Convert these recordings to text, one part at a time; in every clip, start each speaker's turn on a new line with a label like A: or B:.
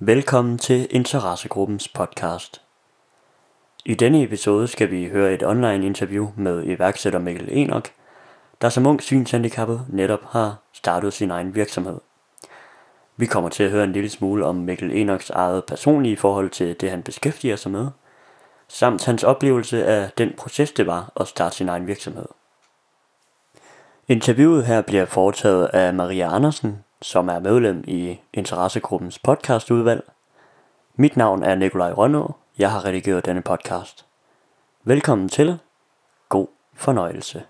A: Velkommen til Interessegruppens podcast. I denne episode skal vi høre et online interview med iværksætter Mikkel Enok, der som ung synshandicappet netop har startet sin egen virksomhed. Vi kommer til at høre en lille smule om Mikkel Enoks eget personlige forhold til det han beskæftiger sig med, samt hans oplevelse af den proces det var at starte sin egen virksomhed. Interviewet her bliver foretaget af Maria Andersen, som er medlem i Interessegruppens podcastudvalg. Mit navn er Nikolaj Rønå. Jeg har redigeret denne podcast. Velkommen til. God fornøjelse.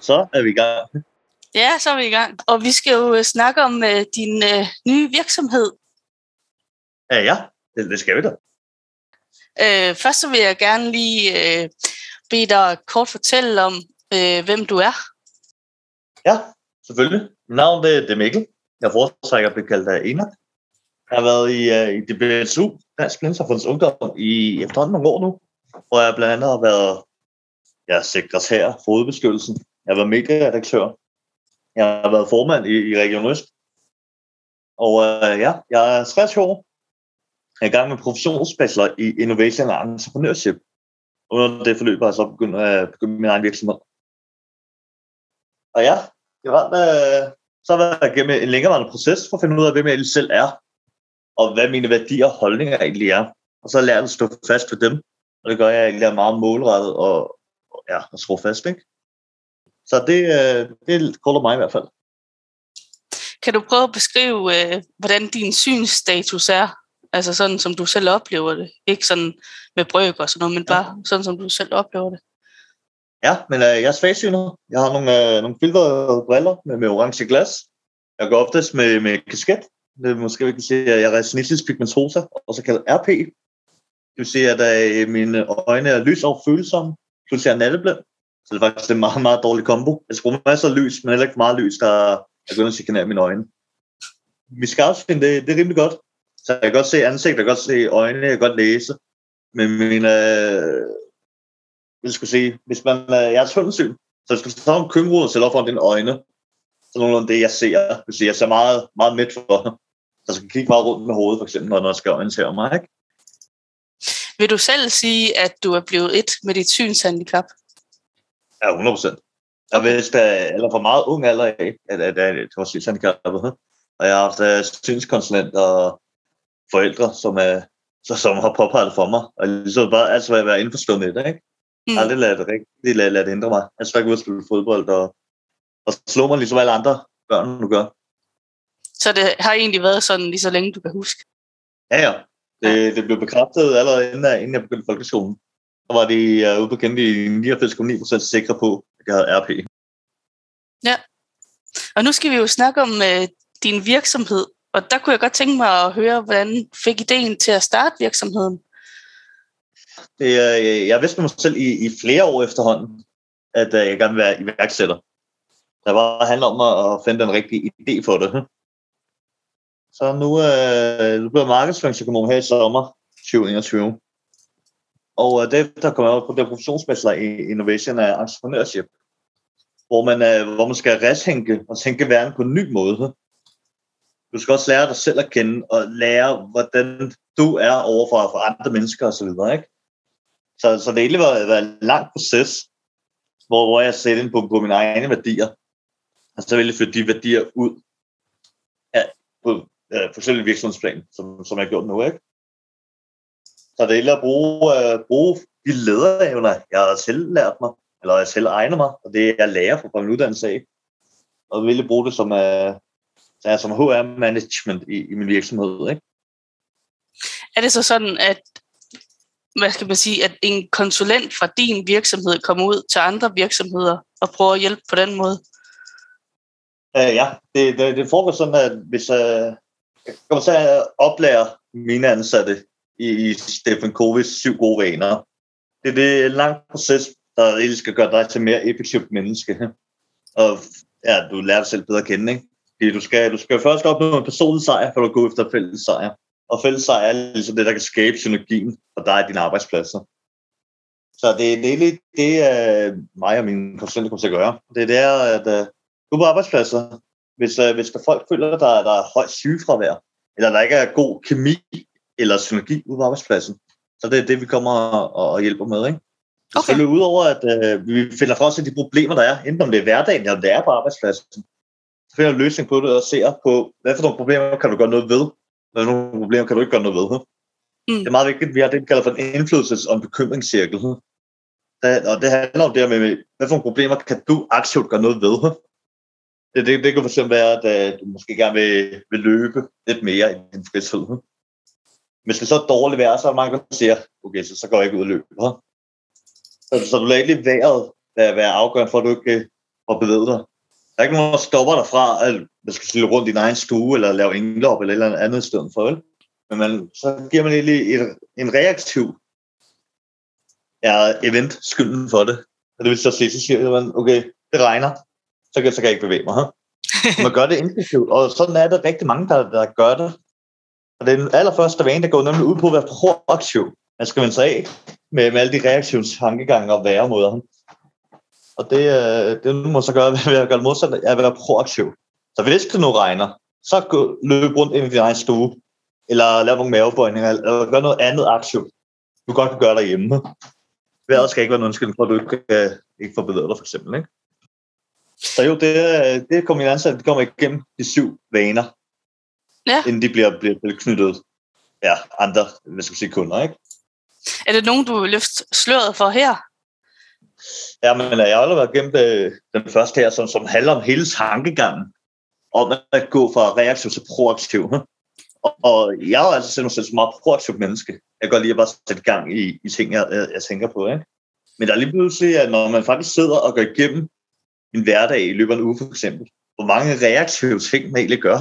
B: Så er vi i gang.
C: Ja, så er vi i gang. Og vi skal jo øh, snakke om uh, din uh, nye virksomhed.
B: Ja, ja. Det, det skal vi da.
C: Uh, først så vil jeg gerne lige uh, bede dig kort fortælle om, uh, hvem du er.
B: Ja, selvfølgelig. Navnet det, det er Mikkel. Jeg foretrækker at blive kaldt af Enoch. Jeg har været i, uh, i DBSU, Dansk Blindersamfunds Ungdom, i efterhånden nogle år nu, hvor jeg blandt andet har været ja, sekretær for hovedbeskyttelsen. Jeg har været medieredaktør. Jeg har været formand i, i Region Øst. Og uh, ja, jeg er 60 år. Jeg er i gang med professionsbachelor i Innovation and Entrepreneurship. Under det forløb har jeg så begyndt øh, at begynde min egen virksomhed. Og ja, var, øh, så har jeg gennem en længerevarende proces for at finde ud af, hvem jeg egentlig selv er, og hvad mine værdier og holdninger egentlig er. Og så har jeg lært at stå fast for dem, og det gør jeg egentlig meget målrettet og, og ja, at stå fast. Ikke? Så det, øh, det kolder mig i hvert fald.
C: Kan du prøve at beskrive, øh, hvordan din synsstatus er? Altså sådan, som du selv oplever det. Ikke sådan med brøk og sådan noget, men bare ja. sådan, som du selv oplever det.
B: Ja, men øh, jeg er svagsynet. Jeg har nogle, øh, nogle filtrede briller med, med orange glas. Jeg går oftest med, med kasket. Det er måske vi kan sige, at jeg er retinitis pigmentosa, også kaldet RP. Det vil sige, at øh, mine øjne er lys og følsomme, plus jeg er natteblind. Så det er faktisk en meget, meget dårlig kombo. Jeg bruger masser af lys, men heller ikke meget lys, der er begyndt at chikanere mine øjne. Mit skarpsyn, det, det er rimelig godt. Så jeg kan godt se ansigt, jeg kan godt se øjne, jeg kan godt læse. Men min, øh, jeg skulle sige, hvis man, øh, jeg er tunnelsyn, så hvis du tager en køngrud og sætter op foran dine øjne, så er nogenlunde det, jeg ser. Jeg, vil sige, jeg ser meget, meget midt for. Så jeg skal kigge meget rundt med hovedet, for eksempel, når jeg skal orientere mig. Ikke?
C: Vil du selv sige, at du er blevet et med dit synshandicap?
B: Ja, 100 procent. Jeg vidste, eller for meget ung alder af, at, at, at det var synshandicappet. Og jeg har haft uh, synskonsulent og forældre, som, er, så, som har påpeget for mig. Og ligesom bare altså at være indforstået med det, ikke? Mm. Aldrig ladet det rigtig lade, lade det ændre mig. Jeg skal ikke ud og spille fodbold og, og slå mig ligesom alle andre børn nu gør.
C: Så det har egentlig været sådan lige så længe, du kan huske?
B: Ja, ja. Det, ja. det blev bekræftet allerede inden, inden jeg begyndte folkeskolen. Så var de uh, ude på kendt i 89,9% sikre på, at jeg havde RP.
C: Ja. Og nu skal vi jo snakke om uh, din virksomhed. Og der kunne jeg godt tænke mig at høre, hvordan fik ideen til at starte virksomheden?
B: Det, øh, jeg vidste mig selv i, i flere år efterhånden, at øh, jeg gerne vil være iværksætter. Der var handler om at finde den rigtige idé for det. Så nu, øh, nu bliver markedsføringsøkonom her i sommer 2021. Og øh, det, der kommer jeg på det professionsbachelor i Innovation and Entrepreneurship, hvor man, øh, hvor man skal retænke og tænke verden på en ny måde. Du skal også lære dig selv at kende og lære, hvordan du er overfor for andre mennesker osv. Ikke? Så, så det egentlig var, været en lang proces, hvor, hvor jeg sætter ind på, på mine egne værdier. Og så ville jeg flytte de værdier ud af, på øh, forskellige virksomhedsplan, som, som jeg har gjort nu. Ikke? Så det er at bruge, øh, bruge de lederevner, jeg har selv lært mig, eller jeg selv egner mig, og det jeg lærer fra min uddannelse af. Og ville bruge det som, øh, som HR-management i, i min virksomhed. Ikke?
C: Er det så sådan, at hvad skal man sige, at en konsulent fra din virksomhed kommer ud til andre virksomheder og prøver at hjælpe på den måde?
B: Uh, ja, det, det, det foregår sådan, at hvis uh, jeg kommer til at oplære mine ansatte i, i Stefan Kovis syv gode vaner, det, det er en lang proces, der egentlig skal gøre dig til mere effektivt menneske. Og ja, du lærer dig selv bedre at kende, ikke? Fordi du skal, du skal først opnå en personlig sejr, for at gå efter fælles sejr. Og fælles sejr er ligesom det, der kan skabe synergien for dig og dine arbejdspladser. Så det, det er lidt det, uh, mig og mine konsulenter kommer til at gøre. Det er der, at uh, du på arbejdspladser, hvis, uh, hvis der folk føler, at der, der er højt sygefravær, eller der ikke er god kemi eller synergi ude på arbejdspladsen. Så det er det, vi kommer og, og hjælper med. Ikke? Okay. Selvfølgelig udover, at øh, vi finder for os de problemer, der er, enten om det er hverdagen, eller det er på arbejdspladsen, så finder en løsning på det og ser på, hvad for nogle problemer kan du gøre noget ved, hvad for nogle problemer kan du ikke gøre noget ved. Mm. Det er meget vigtigt, at vi har det, vi kalder for en indflydelses- og en bekymringscirkel. og det handler om det med, hvad for nogle problemer kan du aktivt gøre noget ved. Det, det, det kan fx være, at uh, du måske gerne vil, vil løbe lidt mere i din fritid. Hvis det så er dårligt vejr, så er mange, der siger, okay, så, så går jeg ikke ud og løber. Så, så du lader ikke vejret være, være afgørende for, at du ikke får bevæget dig. Der er ikke nogen, der stopper dig fra, at man skal stille rundt i din egen stue, eller lave indlop, eller et eller andet sted for, vel? Men man, så giver man egentlig et, en reaktiv ja, event skylden for det. Og det vil så sige, så siger man, okay, det regner, så kan, så kan jeg ikke bevæge mig. Huh? Man gør det intensivt, og sådan er der rigtig mange, der, der gør det. Og det er den allerførste vane, der går nemlig ud på at være proaktiv. Man skal vende sig af med, med alle de reaktive tankegange og væremåder. Og det, øh, det må så gøre ved at gøre det modsatte, er at være proaktiv. Så hvis det nu regner, så gå, løb rundt ind i din egen stue, eller lav nogle mavebøjninger, eller gør noget andet aktivt, du godt kan gøre derhjemme. Vejret skal ikke være en undskyldning for, at du ikke, øh, ikke får bevæget dig, for eksempel. Ikke? Så jo, det, det kommer i ansat, det kommer igennem de syv vaner, ja. inden de bliver, bliver, knyttet ja, andre, hvad skal sige, kunder, ikke?
C: Er det nogen, du vil løfte sløret for her?
B: Ja, men jeg har allerede gennem øh, den første her, som, som handler om hele tankegangen, om at gå fra reaktiv til proaktiv. Og, og jeg er altså selv som meget proaktiv menneske. Jeg kan godt lide at bare sætte gang i, i ting, jeg, jeg, jeg tænker på. Ikke? Men der er lige pludselig, at når man faktisk sidder og går igennem en hverdag i løbet af en uge, for eksempel, hvor mange reaktive ting man egentlig gør.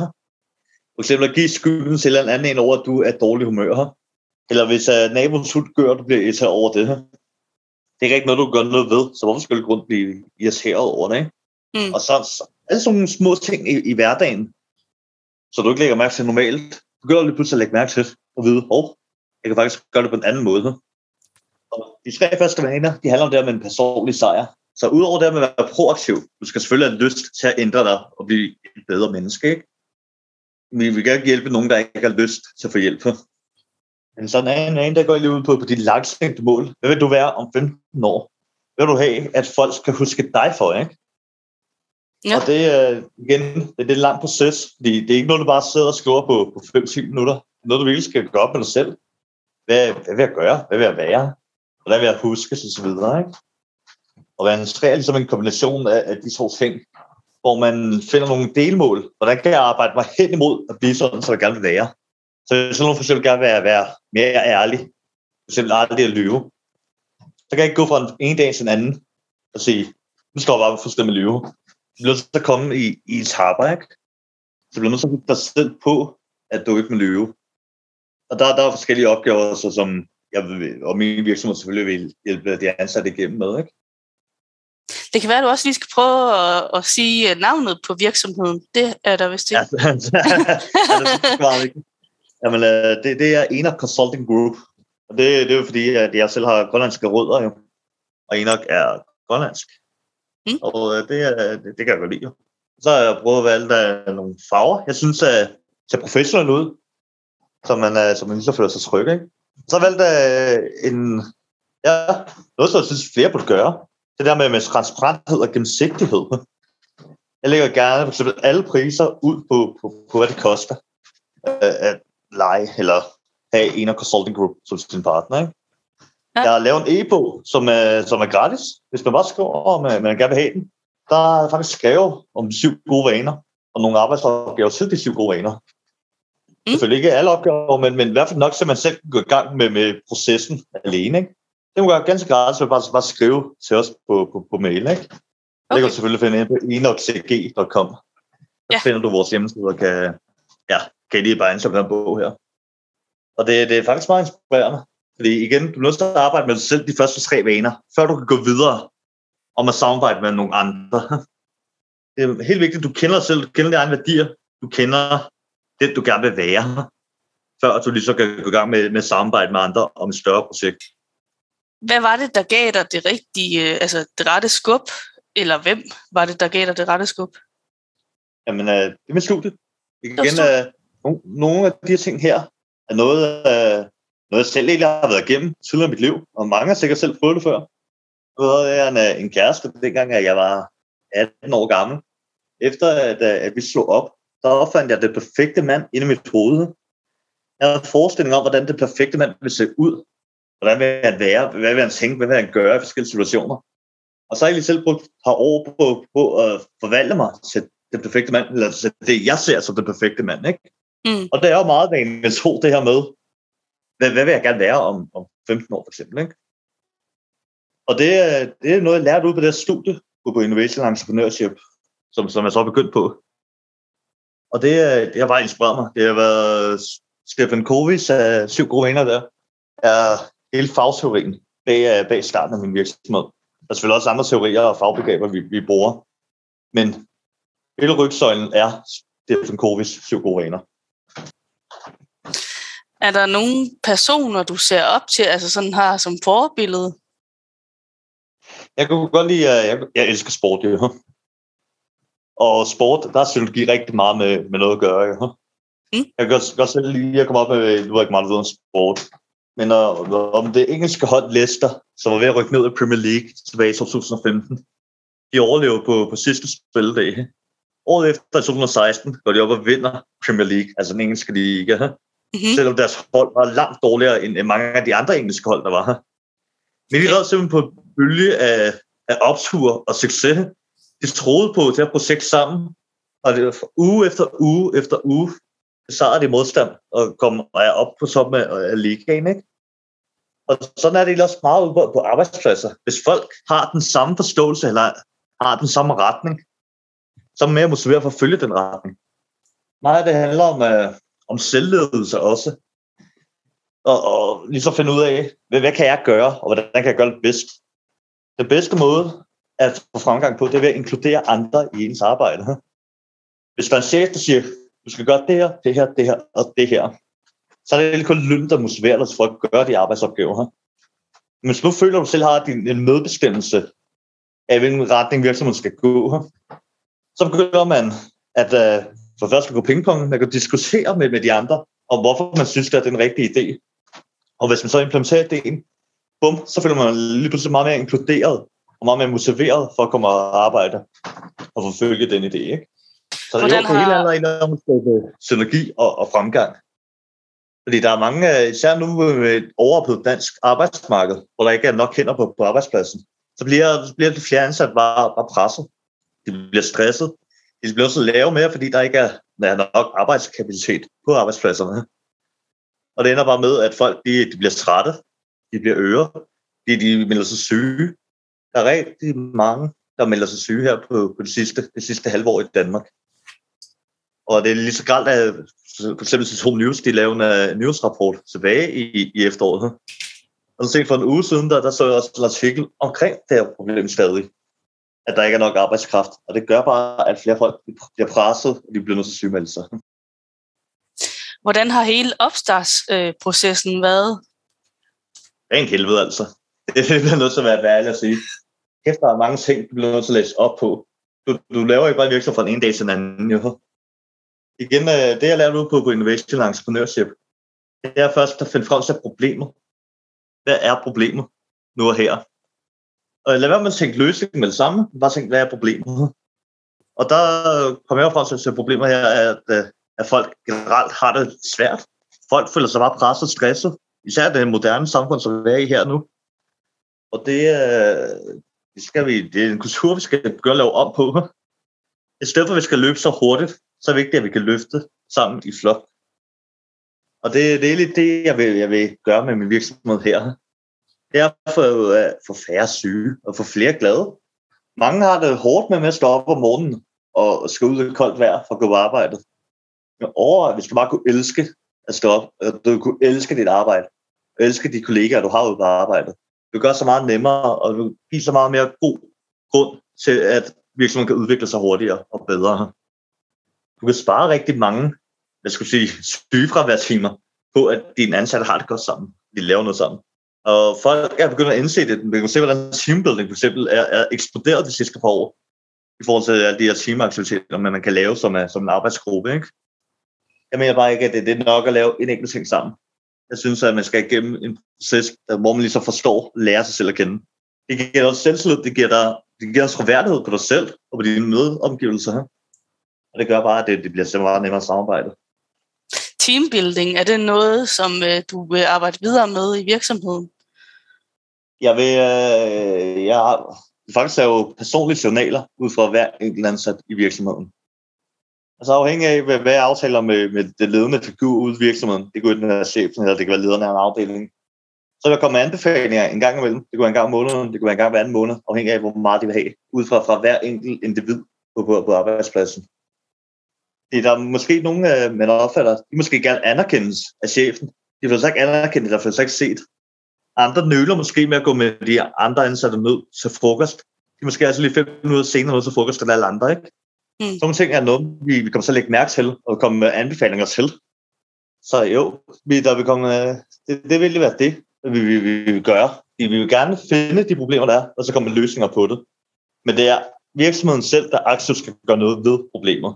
B: For eksempel at give skylden til en anden en over, at du er dårlig humør. Eller hvis øh, uh, naboens hund gør, du bliver irriteret over det her. Det er ikke noget, du gør noget ved, så hvorfor skal du grund blive irriteret over det? Ikke? Mm. Og så, så alle sådan nogle små ting i, i hverdagen, så du ikke lægger mærke til normalt, begynder lige pludselig at lægge mærke til og vide, oh, jeg kan faktisk gøre det på en anden måde. Og de tre første vaner, de handler om det med en personlig sejr. Så udover det med at være proaktiv, du skal selvfølgelig have lyst til at ændre dig og blive et bedre menneske. Ikke? Vi vil gerne hjælpe nogen, der ikke har lyst til at få hjælp. Men sådan er en anden, der går lige ud på, på dit langsigtede mål. Hvad vil du være om 15 år? Hvad vil du have, at folk skal huske dig for, ikke? Ja. Og det er igen, det er en lang proces, fordi det er ikke noget, du bare sidder og skriver på, på 5-10 minutter. Det er noget, du virkelig skal gøre op med dig selv. Hvad, hvad vil jeg gøre? Hvad vil jeg være? Hvordan vil jeg huske? Og så videre, ikke? Og man er ligesom en kombination af, af de to ting, hvor man finder nogle delmål. Hvordan kan jeg arbejde mig hen imod at blive sådan, som jeg gerne vil være? Så sådan nogle for eksempel gerne være, være mere ærlig, for eksempel aldrig at lyve, så kan jeg ikke gå fra en ene dag til en anden og sige, nu står jeg bare fuldstændig lyve. Du bliver at komme i, i etaper, ikke? Så du bliver til at dig selv på, at du ikke må lyve. Og der, der er forskellige opgaver, så som jeg vil, og min virksomhed selvfølgelig vil hjælpe de ansatte igennem med, ikke?
C: Det kan være, at du også lige skal prøve at, at sige navnet på virksomheden. Det er der vist ikke. Ja,
B: det Jamen, øh, det, det er Enoch Consulting Group. Og det, det er jo fordi, at jeg selv har grønlandske rødder jo. Og Enoch er grønlandsk. Mm. Og øh, det, det, det kan jeg godt lide jo. Så har jeg prøvet at valge nogle farver. Jeg synes, at ser professionelt ud, så man, så man lige så føler sig tryg. Ikke? Så valgte jeg en, ja, noget, som jeg synes, flere burde gøre. Det der med, med transparenthed og gennemsigtighed. Jeg lægger gerne for eksempel alle priser ud på, på, på hvad det koster at lege eller have en af Consulting Group som sin partner. Ikke? Ja. Jeg har lavet en e-bog, som er, som er gratis, hvis man bare skriver, om man, man gerne vil have den. Der er faktisk skrevet om syv gode vaner, og nogle arbejdsopgaver til de syv gode vaner. Mm. Selvfølgelig ikke alle opgaver, men, men i hvert fald nok, så man selv kan gå i gang med, med processen alene. Ikke? Det må gøre ganske gratis, så bare, bare skrive til os på, på, på mail. Ikke? Okay. Det kan du selvfølgelig finde ind på enoxcg.com. Der ja. finder du vores hjemmeside og kan, ja, kan I lige bare ansøge på den bog her. Og det, det er faktisk meget inspirerende. Fordi igen, du er nødt til at arbejde med dig selv de første tre vaner, før du kan gå videre om at samarbejde med nogle andre. Det er helt vigtigt, at du kender dig selv, du kender dine egne værdier, du kender det, du gerne vil være, før du lige så kan gå i gang med, med samarbejde med andre om et større projekt.
C: Hvad var det, der gav dig det rigtige, altså det rette skub? Eller hvem var det, der gav dig det rette skub?
B: Jamen, øh, det er mit studie. Igen, øh, nogle af de her ting her er noget, øh, noget jeg selv egentlig har været igennem tidligere i mit liv, og mange har sikkert selv prøvet det før. Nu havde jeg en, øh, en kæreste, dengang at jeg var 18 år gammel. Efter at, øh, at vi slog op, der opfandt jeg det perfekte mand inde i mit hoved. Jeg havde en forestilling om, hvordan det perfekte mand ville se ud. Hvordan vil han være? Hvad vil han tænke? Hvad vil han gøre i forskellige situationer? Og så har jeg lige selv brugt et par år på, på at forvalte mig til den perfekte mand, eller til det, jeg ser som den perfekte mand. Ikke?
C: Mm.
B: Og det er jo meget vanligt to, det her med, hvad, hvad vil jeg gerne være om, om 15 år for eksempel. Ikke? Og det, det er noget, jeg lærte ud på det her studie på Innovation Entrepreneurship, som, som jeg så er begyndt på. Og det, det har bare inspireret mig. Det har været Stephen Covey's af øh, syv gode venner der, er hele fagteorien bag, øh, bag starten af min virksomhed. Der er selvfølgelig også andre teorier og fagbegreber, vi, vi bruger. Men hele rygsøjlen er Stephen Covey's syv gode vaner.
C: Er der nogle personer, du ser op til, altså sådan har som forbillede?
B: Jeg kunne godt lide, jeg, jeg elsker sport, jo. Og sport, der er psykologi rigtig meget med, med noget at gøre, jo.
C: Mm.
B: Jeg kan godt, godt selv lige at komme op med, nu er ikke meget ved om sport, men uh, om det engelske hold Leicester, som var ved at rykke ned i Premier League tilbage i 2015, de overlevede på, på sidste spildag. Året efter, i 2016, går de op og vinder Premier League, altså den engelske liga.
C: Mm-hmm.
B: Selvom deres hold var langt dårligere end mange af de andre engelske hold, der var her. Men de red simpelthen på en bølge af, af optur og succes. De troede på det her projekt sammen, og det var uge efter uge efter uge, besejrede de modstand og kom og er op på toppen af, af ligaen. Ikke? Og sådan er det også meget ude på, arbejdspladser. Hvis folk har den samme forståelse, eller har den samme retning, så er man mere motiveret for at følge den retning. Meget af det handler om, uh, om selvledelse også. Og, og lige så finde ud af, hvad, hvad kan jeg gøre, og hvordan kan jeg gøre det bedst. Den bedste måde at få fremgang på, det er ved at inkludere andre i ens arbejde. Hvis der er en chef, der siger, du skal gøre det her, det her, det her og det her, så er det kun løn, der motiverer dig for at gøre de arbejdsopgaver. Men hvis du føler, at du selv har din, en medbestemmelse af, hvilken retning virksomheden skal gå, så begynder man at uh, for først at gå pingpong, man kan diskutere med, med de andre, om hvorfor man synes, det er den rigtige idé. Og hvis man så implementerer ideen, bum, så føler man lige pludselig meget mere inkluderet og meget mere motiveret for at komme og arbejde og forfølge den idé. Ikke? Så der
C: Hvordan
B: er jo på
C: har-
B: hele andet om at skabe synergi og, og fremgang. Fordi der er mange, især nu med et overophedet dansk arbejdsmarked, hvor der ikke er nok hænder på, på arbejdspladsen, så bliver, så bliver de flere ansat bare, bare presset. De bliver stresset. De bliver så lave mere, fordi der ikke er, der er nok arbejdskapacitet på arbejdspladserne. Og det ender bare med, at folk de, de bliver trætte, de bliver øre, de, de melder sig syge. Der er rigtig mange, der melder sig syge her på, på det, sidste, det sidste halve år i Danmark. Og det er lige så galt, at for eksempel Home News, de lavede øh, en nyhedsrapport tilbage i, i efteråret. Og så set for en uge siden, der, der så jeg også en artikel omkring det her problem stadig. At der ikke er nok arbejdskraft. Og det gør bare, at flere folk bliver presset, og de bliver nødt til at sygemelde sig.
C: Hvordan har hele opstartsprocessen været?
B: Rent helvede altså. Det bliver nødt til at være ærlig at sige. Kæft, der er mange ting, du bliver nødt til at læse op på. Du, du laver ikke bare en virksomhed fra den ene dag til den anden. Jo. Igen, øh, det jeg lavede ud på, på Innovation Entrepreneurship, det er først at finde frem til problemet. Hvad er problemet nu og her? Og lad være med at tænke løsning med det samme. Bare tænk, hvad er problemet? Og der kommer jeg frem til, at problemet her er, at, øh, at folk generelt har det svært. Folk føler sig bare presset og stresset. Især det moderne samfund, som vi er i her nu. Og det, øh, det, skal vi, det er en kultur, vi skal begynde at lave om på. I stedet for, at vi skal løbe så hurtigt, så er det vigtigt, at vi kan løfte sammen i flok. Og det, det er lidt det, jeg vil, jeg vil gøre med min virksomhed her. Det er at få, for færre syge og få flere glade. Mange har det hårdt med, at stå op om morgenen og skal ud i koldt vejr for at gå på arbejde. Men over, hvis du bare kunne elske at stå op, at du kunne elske dit arbejde, og elske de kollegaer, du har ude på arbejde. Det gør så meget nemmere, og du giver så meget mere god grund til, at virksomheden kan udvikle sig hurtigere og bedre. Du kan spare rigtig mange, jeg skulle sige, sygefraværstimer på, at dine ansatte har det godt sammen. De laver noget sammen. Og folk er begyndt at indse det. Man kan se, hvordan teambuilding for eksempel er, er eksploderet de sidste par år i forhold til alle de her teamaktiviteter, man kan lave som, øh, som en arbejdsgruppe. Ikke? Jeg mener bare ikke, at det, det er nok at lave en enkelt ting sammen. Jeg synes, at man skal igennem en proces, hvor man ligesom forstår, lærer sig selv at kende. Det giver dig selvtillid, det giver dig, det giver dig troværdighed på dig selv og på dine mødeomgivelser. Og det gør bare, at det, det bliver så meget nemmere at samarbejde.
C: Teambuilding, er det noget, som øh, du vil arbejde videre med i virksomheden?
B: Jeg vil, øh, jeg har, faktisk er jo personlige journaler ud fra hver enkelt ansat i virksomheden. Altså afhængig af, hvad, jeg aftaler med, med det ledende figur ude i virksomheden, det kunne være chefen, eller det kan være lederen af en afdeling, så vil der komme anbefalinger en gang imellem. Det kunne være en gang om måneden, det kunne være en gang hver anden måned, afhængig af, hvor meget de vil have, ud fra, fra hver enkelt individ på, på, på arbejdspladsen. Det er der måske nogle, man opfatter, de måske gerne anerkendes af chefen. De vil så ikke anerkendt, der føler sig ikke set. Andre nøler måske med at gå med de andre ansatte ned til frokost. De måske altså lige fem minutter senere ned til frokost end alle andre, ikke? Mm. Sådan nogle ting er noget, vi, vi kommer så lægge mærke til, og komme med anbefalinger til. Så jo, vi, der vil komme, det, det vil være det, vi, vi, vi vil gøre. Vi vil gerne finde de problemer, der er, og så komme løsninger på det. Men det er virksomheden selv, der aktivt skal gøre noget ved problemer.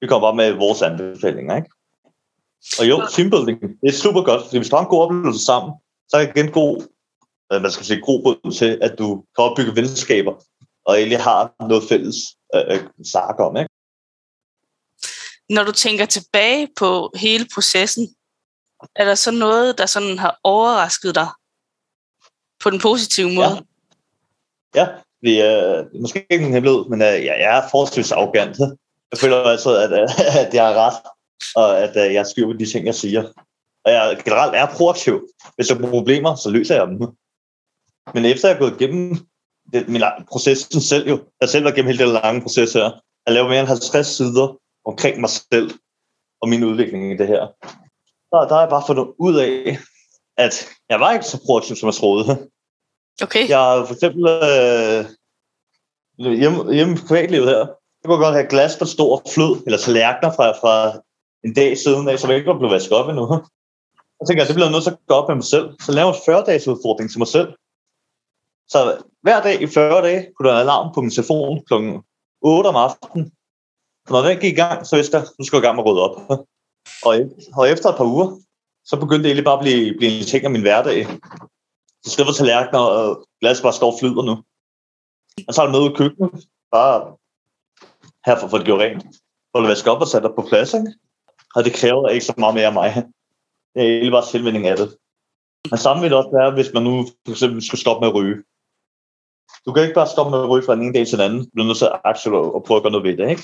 B: Vi kommer bare med vores anbefalinger, ikke? Og jo, teambuilding, det er super godt, fordi hvis du har en god oplevelse sammen, så er det igen god, øh, man skal sige, grobund til, at du kan opbygge venskaber, og egentlig har noget fælles øh, øh snakke om. Ikke?
C: Når du tænker tilbage på hele processen, er der så noget, der sådan har overrasket dig på den positive måde?
B: Ja, ja vi er måske ikke en hemmelighed, men uh, jeg er forholdsvis arrogant. Jeg føler altid, at, at jeg har ret, og at uh, jeg styrer de ting, jeg siger. Og jeg generelt er proaktiv. Hvis jeg har problemer, så løser jeg dem. Men efter jeg er gået igennem det, min processen selv jo, jeg selv var gennem hele den lange proces her, jeg lavede mere end 50 sider omkring mig selv og min udvikling i det her. Der, der har jeg bare fundet ud af, at jeg var ikke så proaktiv, som jeg troede.
C: Okay.
B: Jeg for eksempel øh, hjemme, hjemme i privatlivet her, kunne godt have glas, der stod og flød, eller tallerkener fra, fra en dag siden af, som ikke var blevet vasket op endnu. Så tænker, jeg, det bliver nødt til at gå op med mig selv. Så laver jeg en 40-dages udfordring til mig selv. Så hver dag i 40 dage kunne der være alarm på min telefon kl. 8 om aftenen. Og når den gik i gang, så vidste jeg, nu skal jeg i gang med at rydde op. Og, og efter et par uger, så begyndte det egentlig bare at blive, blive en ting af min hverdag. Så stedet for tallerkener og glas bare står og flyder nu. Og så er der noget i køkkenet. Bare her for at få det gjort rent. For at vaske op og sætte på plads, ikke? Og det kræver ikke så meget mere af mig. Det er egentlig bare tilvinding af det. Men samme vil det også være, hvis man nu for eksempel skulle stoppe med at ryge. Du kan ikke bare stoppe med at ryge fra den ene dag til den anden. Du bliver nødt til at aktivt og prøve at gøre noget ved det, ikke?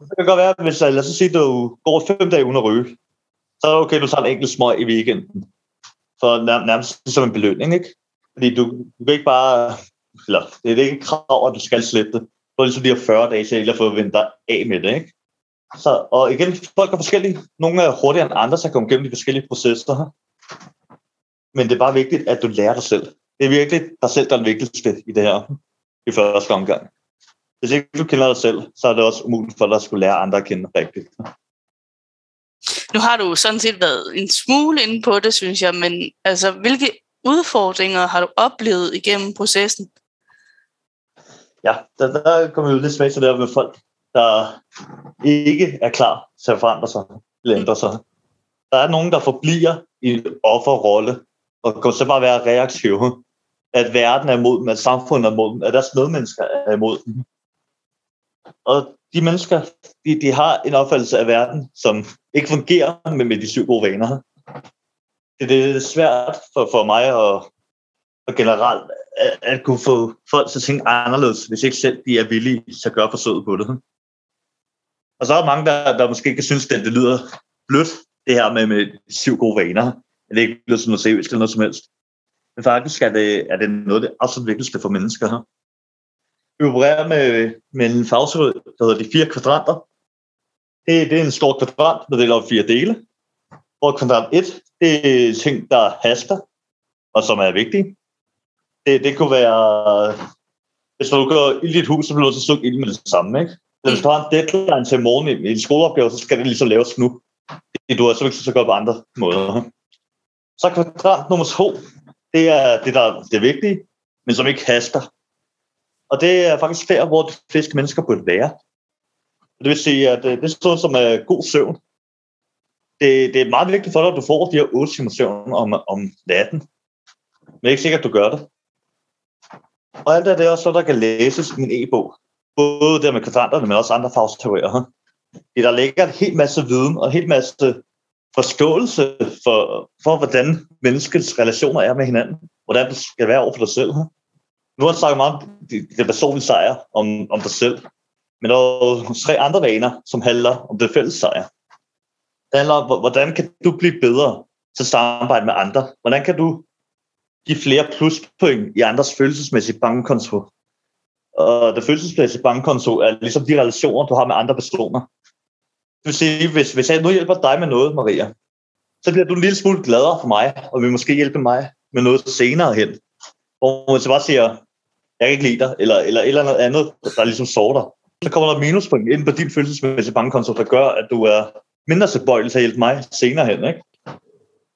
B: Det kan godt være, hvis lad os sige, du går fem dage uden at ryge, så er det okay, du tager en enkelt smøg i weekenden. For nær- nærmest som en belønning, ikke? Fordi du, du kan ikke bare... Eller, det er ikke et krav, at du skal slippe det prøv har ligesom de her 40 dage til at få vendt dig af med det, ikke? Så, og igen, folk er forskellige. Nogle er hurtigere end andre, så kommer gennem de forskellige processer. Men det er bare vigtigt, at du lærer dig selv. Det er virkelig dig selv, der er den vigtigste i det her i første omgang. Hvis ikke du kender dig selv, så er det også umuligt for dig at skulle lære andre at kende rigtigt.
C: Nu har du sådan set været en smule inde på det, synes jeg, men altså, hvilke udfordringer har du oplevet igennem processen?
B: Ja, der, der kommer jo lidt tilbage til det med folk, der ikke er klar til at forandre sig eller ændre sig. Der er nogen, der forbliver i en offerrolle, og kan så bare være reaktive. At verden er imod dem, at samfundet er imod dem, at deres medmennesker er imod dem. Og de mennesker, de, de har en opfattelse af verden, som ikke fungerer med, med de syv gode vaner. Det, det er svært for, for mig at, at generelt at, at kunne få folk til at tænke anderledes, hvis ikke selv de er villige til at gøre forsøget på det. Og så er der mange, der, der måske kan synes, at det lyder blødt, det her med, med syv gode vaner. Det ikke lyder som noget seriøst eller noget som helst. Men faktisk er det, er det noget af det absolut vigtigste for mennesker her. Vi opererer med, med en fagteori, der hedder de fire kvadranter. Det, det er en stor kvadrant, der deler op fire dele. Hvor kvadrant 1, det er ting, der haster, og som er vigtige. Det, det kunne være, hvis du går i dit hus, så bliver du nødt til at slukke ild med det samme. Ikke? Så hvis du har en deadline til morgen i en skoleopgave, så skal det ligesom laves nu. Det, du har så ikke så godt på andre måder. Så kvadrant nummer to, det er det, der det er vigtige, men som ikke haster. Og det er faktisk der, hvor de fleste mennesker burde være. Det vil sige, at øh, det er sådan som er god søvn. det, det er meget vigtigt for dig, at du får de her otte timer søvn om, om natten. Men det er ikke sikkert, at du gør det. Og alt det er også så, der kan læses i min e-bog. Både der med kvadranterne, men også andre fagsteorier. Det der ligger en helt masse viden og en helt masse forståelse for, for, hvordan menneskets relationer er med hinanden. Hvordan det skal være over for dig selv. Nu har jeg snakket meget om det, det personlige sejr, om, om dig selv. Men der er tre andre vaner, som handler om det fælles sejr. Det handler om, hvordan kan du blive bedre til at samarbejde med andre? Hvordan kan du give flere pluspoint i andres følelsesmæssige bankkonto? Og det følelsesmæssige bankkonto er ligesom de relationer, du har med andre personer. Det vil sige, hvis, hvis jeg nu hjælper dig med noget, Maria, så bliver du en lille smule gladere for mig, og vil måske hjælpe mig med noget senere hen. Hvor man så bare siger, jeg kan ikke lide dig, eller, eller et eller andet andet, der ligesom sorter. Så kommer der minuspoint ind på din følelsesmæssige bankkonto, der gør, at du er mindre tilbøjelig til at hjælpe mig senere hen. Ikke?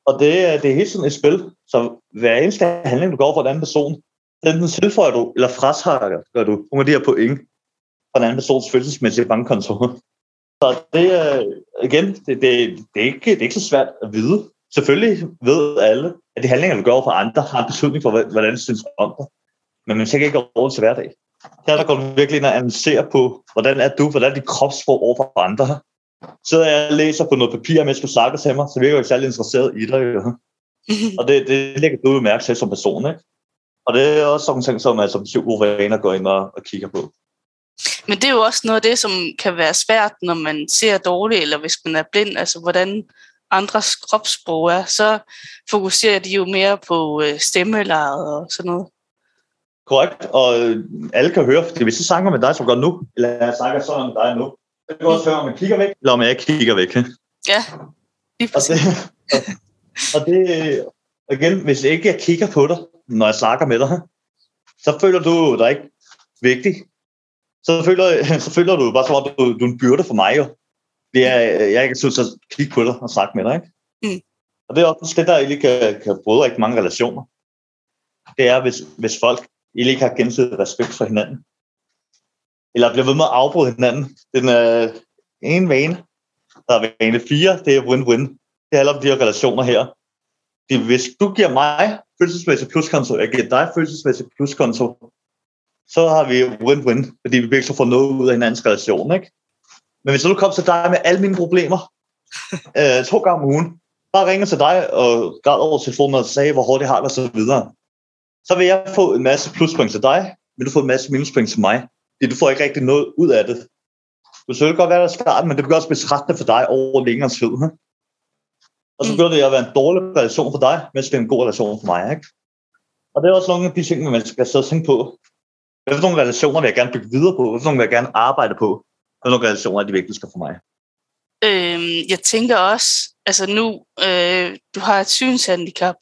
B: Og det, det er hele tiden et spil, så hver eneste handling, du går for en anden person, den tilføjer du, eller frashakker, gør du nogle af de her point fra en anden persons følelsesmæssige bankkonto. Så det er, igen, det, det, det, er ikke, det er ikke så svært at vide. Selvfølgelig ved alle, at de handlinger, du gør for andre, har en betydning for, hvordan du synes om dig. Men man tænker ikke over til hverdag. Her der går du virkelig ind og analyserer på, hvordan er du, hvordan er dit kropssprog over for andre. Så jeg og læser på noget papir, mens du snakker til mig, så virker jeg ikke særlig interesseret i dig. Jo. og det, det lægger du mærke til som person. Ikke? Og det er også sådan en ting, som, altså, psykovaner går ind og, og kigger på.
C: Men det er jo også noget af det, som kan være svært, når man ser dårligt, eller hvis man er blind, altså hvordan andres kropssprog er, så fokuserer de jo mere på øh, stemmelaget og sådan noget.
B: Korrekt, og øh, alle kan høre, fordi hvis jeg snakker med dig, som gør nu, eller jeg snakker sådan med dig nu, du også om jeg kigger væk, eller om jeg ikke kigger væk.
C: Ja, lige
B: og det, og, og det, igen, hvis ikke jeg kigger på dig, når jeg snakker med dig, så føler du dig ikke vigtig. Så føler, så føler du bare som om, du, du er en byrde for mig jo. Det er, jeg ikke synes at kigge på dig og snakke med dig, ikke? Mm. Og det er også det, der egentlig kan, kan bryde rigtig mange relationer. Det er, hvis, hvis folk egentlig ikke har gensidig respekt for hinanden. Eller bliver ved med at afbryde hinanden. Den er en vane. Der er vane fire, det er win-win. Det handler om de her relationer her. Det, hvis du giver mig følelsesmæssig pluskonto, jeg giver dig følelsesmæssig pluskonto, så har vi win-win, fordi vi begge så får noget ud af hinandens relation. Ikke? Men hvis du kommer til dig med alle mine problemer, øh, to gange om ugen, bare ringer til dig og græd over telefonen og sagde, hvor hårdt det har og så videre, så vil jeg få en masse pluspoint til dig, men du får en masse minuspoint til mig. Det, du får ikke rigtig noget ud af det. Du vil godt være der start, men det bliver også betrættende for dig over længere tid. Hm? Og så mm. begynder det at være en dårlig relation for dig, mens det er en god relation for mig. Ikke? Og det er også nogle af de ting, man skal sidde og tænke på. For nogle relationer vil jeg gerne bygge videre på? Hvad for nogle vil jeg gerne arbejde på? For nogle relationer er de vigtigste for mig?
C: Øhm, jeg tænker også, altså nu, øh, du har et synshandicap,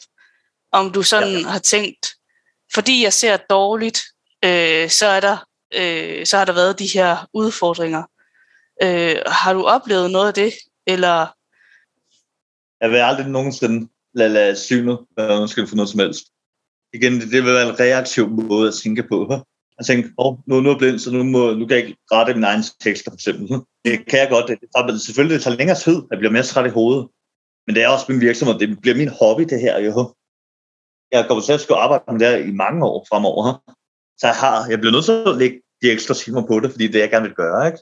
C: om du sådan ja. har tænkt, fordi jeg ser dårligt, øh, så, er der, øh, så har der været de her udfordringer. Øh, har du oplevet noget af det, eller?
B: Jeg vil aldrig nogensinde lade, lade synet være undskyld for noget som helst. Igen, det, det vil være en reaktiv måde at tænke på. Jeg tænkte, oh, nu, nu er jeg blind, så nu, må, nu kan jeg ikke rette mine egne tekster, for eksempel. Det kan jeg godt. Det tager, selvfølgelig det tager længere tid, at jeg bliver mere træt i hovedet. Men det er også min virksomhed. Det bliver min hobby, det her. Jo jeg kommer til at skulle arbejde med det her i mange år fremover. Så jeg, har, jeg bliver nødt til at lægge de ekstra timer på det, fordi det er, jeg gerne vil gøre. Ikke?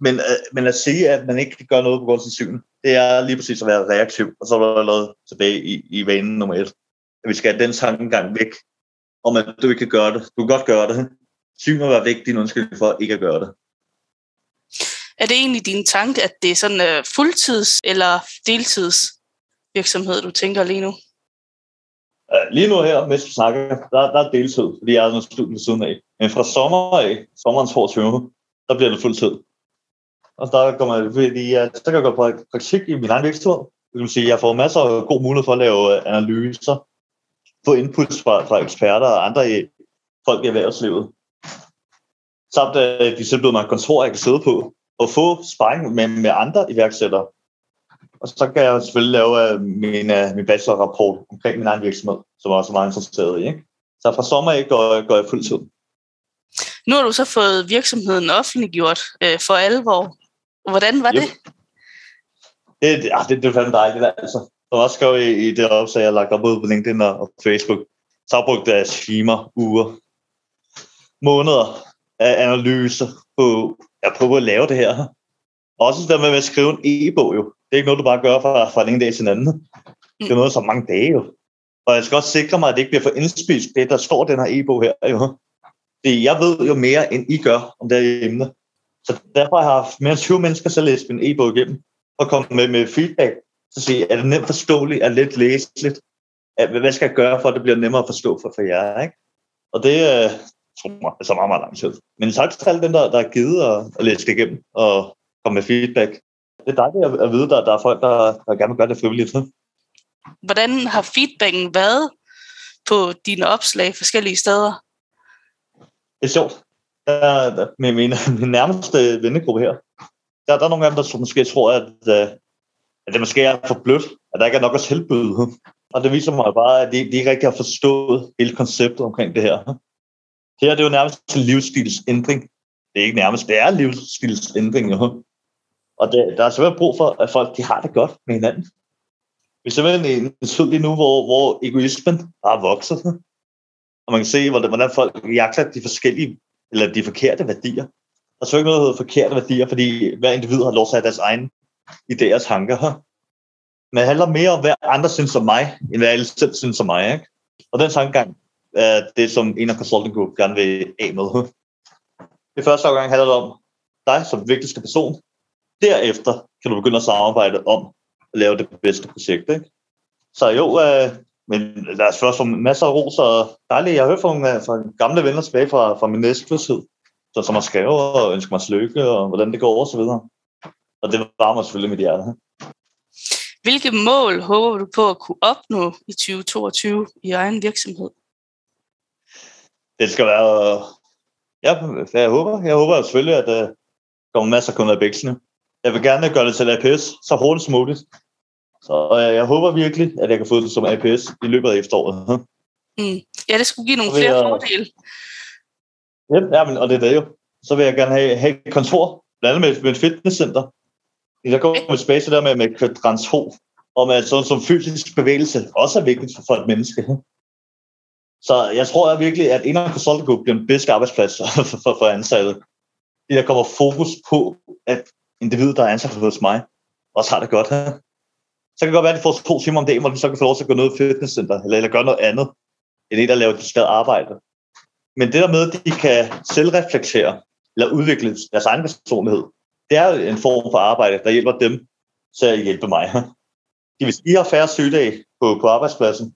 B: Men, øh, men at sige, at man ikke kan gøre noget på grund af syn, det er lige præcis at være reaktiv. Og så er der noget tilbage i, i vanen nummer et. At vi skal have den tankegang væk, om at du ikke kan gøre det. Du kan godt gøre det. Syn må være væk din undskyldning for ikke at gøre det.
C: Er det egentlig din tanke, at det er sådan uh, fuldtids- eller deltidsvirksomhed, du tænker lige nu?
B: Øh, lige nu her, mens vi snakker, der, der er deltid, fordi jeg er noget studie ved siden af. Men fra sommer af, sommerens 22, der bliver det fuld tid. Og der går man, fordi jeg, så kan jeg gå på praktik i min egen virksomhed. Det vil sige, jeg får masser af god mulighed for at lave øh, analyser, få inputs fra, fra eksperter og andre i, folk i erhvervslivet. Samt at de tilbyder mig et kontor, jeg kan sidde på, og få sparring med, med andre iværksættere, og så kan jeg selvfølgelig lave uh, min, uh, min bachelorrapport omkring min egen virksomhed, som jeg også er meget interesseret i. Ikke? Så fra sommer af går, går jeg fuld tid.
C: Nu har du så fået virksomheden offentliggjort uh, for alvor. Hvordan var yep. det?
B: det, ah, det, det er fandme dejligt, altså. Som også skrev i, i det opslag, jeg lagt op på LinkedIn og, og Facebook, så har jeg brugt deres timer, uger, måneder af analyser på, at prøve at lave det her. Også det med at skrive en e-bog jo. Det er ikke noget, du bare gør fra, fra ene dag til den anden. Det er noget så mange dage jo. Og jeg skal også sikre mig, at det ikke bliver for indspist, det der står den her e-bog her jo. Det, jeg ved jo mere, end I gør om det her emne. Så derfor har jeg haft mere end 20 mennesker selv læst min e-bog igennem, og komme med, med feedback, så sige, er det nemt forståeligt, er det let læseligt, hvad skal jeg gøre, for at det bliver nemmere at forstå for, for jer, ikke? Og det, øh, tror mig, det er så meget, meget lang tid. Men tak til alle dem, der, der er givet at, at læse det igennem og komme med feedback. Det er dejligt at, at vide, at der, der er folk, der, der gerne vil gøre det frivilligt.
C: Hvordan har feedbacken været på dine opslag forskellige steder?
B: Det er sjovt. Der, med min, min nærmeste vennegruppe her, der, der er nogle af dem, der måske tror, at, øh, at det måske er for blødt, at der ikke er nok at tilbyde. Og det viser mig bare, at de, de ikke rigtig har forstået hele konceptet omkring det her. Her er det jo nærmest en livsstilsændring. Det er ikke nærmest, det er livsstilsændring. Jo. Og det, der er simpelthen brug for, at folk de har det godt med hinanden. Vi er simpelthen en tid lige nu, hvor, hvor egoismen har vokset. Og man kan se, hvordan folk jagter de forskellige, eller de forkerte værdier. Der er så ikke noget, der hedder forkerte værdier, fordi hver individ har lov til at have deres egne idéer og tanker. Men det handler mere om, hvad andre synes om mig, end hvad alle selv synes om mig. Ikke? Og den tankegang er det, som en af Consulting Group gerne vil af med. Det første gang handler det om dig som vigtigste person. Derefter kan du begynde at samarbejde om at lave det bedste projekt. Ikke? Så jo, øh, men lad os først få masser af ros og dejligt. Jeg har hørt fra, nogle, fra gamle venner tilbage fra, fra min næste tid, så, som har skrevet og ønsker mig lykke og hvordan det går og så videre. Og det varmer selvfølgelig mit hjerte.
C: Hvilke mål håber du på at kunne opnå i 2022 i egen virksomhed?
B: Det skal være... Ja, jeg håber. Jeg håber selvfølgelig, at der kommer masser af kunder i bæksene. Jeg vil gerne gøre det til APS så hurtigt som muligt. Så jeg, jeg håber virkelig, at jeg kan få det som APS i løbet af efteråret.
C: Mm. Ja, det skulle give nogle flere jeg... fordele.
B: Ja, men, og det er det jo. Så vil jeg gerne have, have et kontor, blandt andet med, med et fitnesscenter, der går med space der med, med kvadrans ho, og med sådan som fysisk bevægelse også er vigtigt for, for et menneske. Så jeg tror jeg virkelig, at Inner Consulting Group bliver en bedste arbejdsplads for, for, for ansatte. Der kommer fokus på, at individ, der er ansat hos mig, også har det godt. Så kan det godt være, at de får to timer om dagen, hvor de så kan få lov til at gå ned i fitnesscenter, eller, eller gøre noget andet, end det, der laver det arbejde. Men det der med, at de kan selvreflektere, eller udvikle deres egen personlighed, det er en form for arbejde, der hjælper dem til at hjælpe mig. De, hvis I har færre sygedage på, på arbejdspladsen,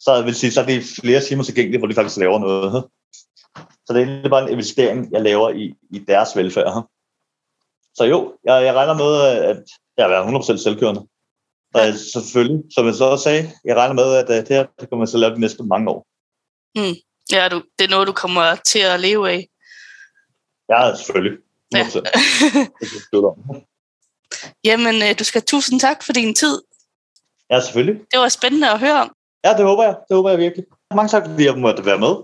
B: så vil sige, så er det flere timer tilgængelige, hvor de faktisk laver noget. Så det er egentlig bare en investering, jeg laver i, i deres velfærd. Så jo, jeg, jeg regner med, at jeg er 100% selvkørende. Og ja. selvfølgelig, som jeg så også sagde, jeg regner med, at det her det kommer til at lave de næste mange år.
C: Mm. Ja, du, det er noget, du kommer til at leve af.
B: Ja, selvfølgelig. Ja.
C: Jamen, øh, du skal tusind tak for din tid.
B: Ja, selvfølgelig.
C: Det var spændende at høre om.
B: Ja, det håber jeg. Det håber jeg virkelig. Mange tak, fordi jeg måtte være med.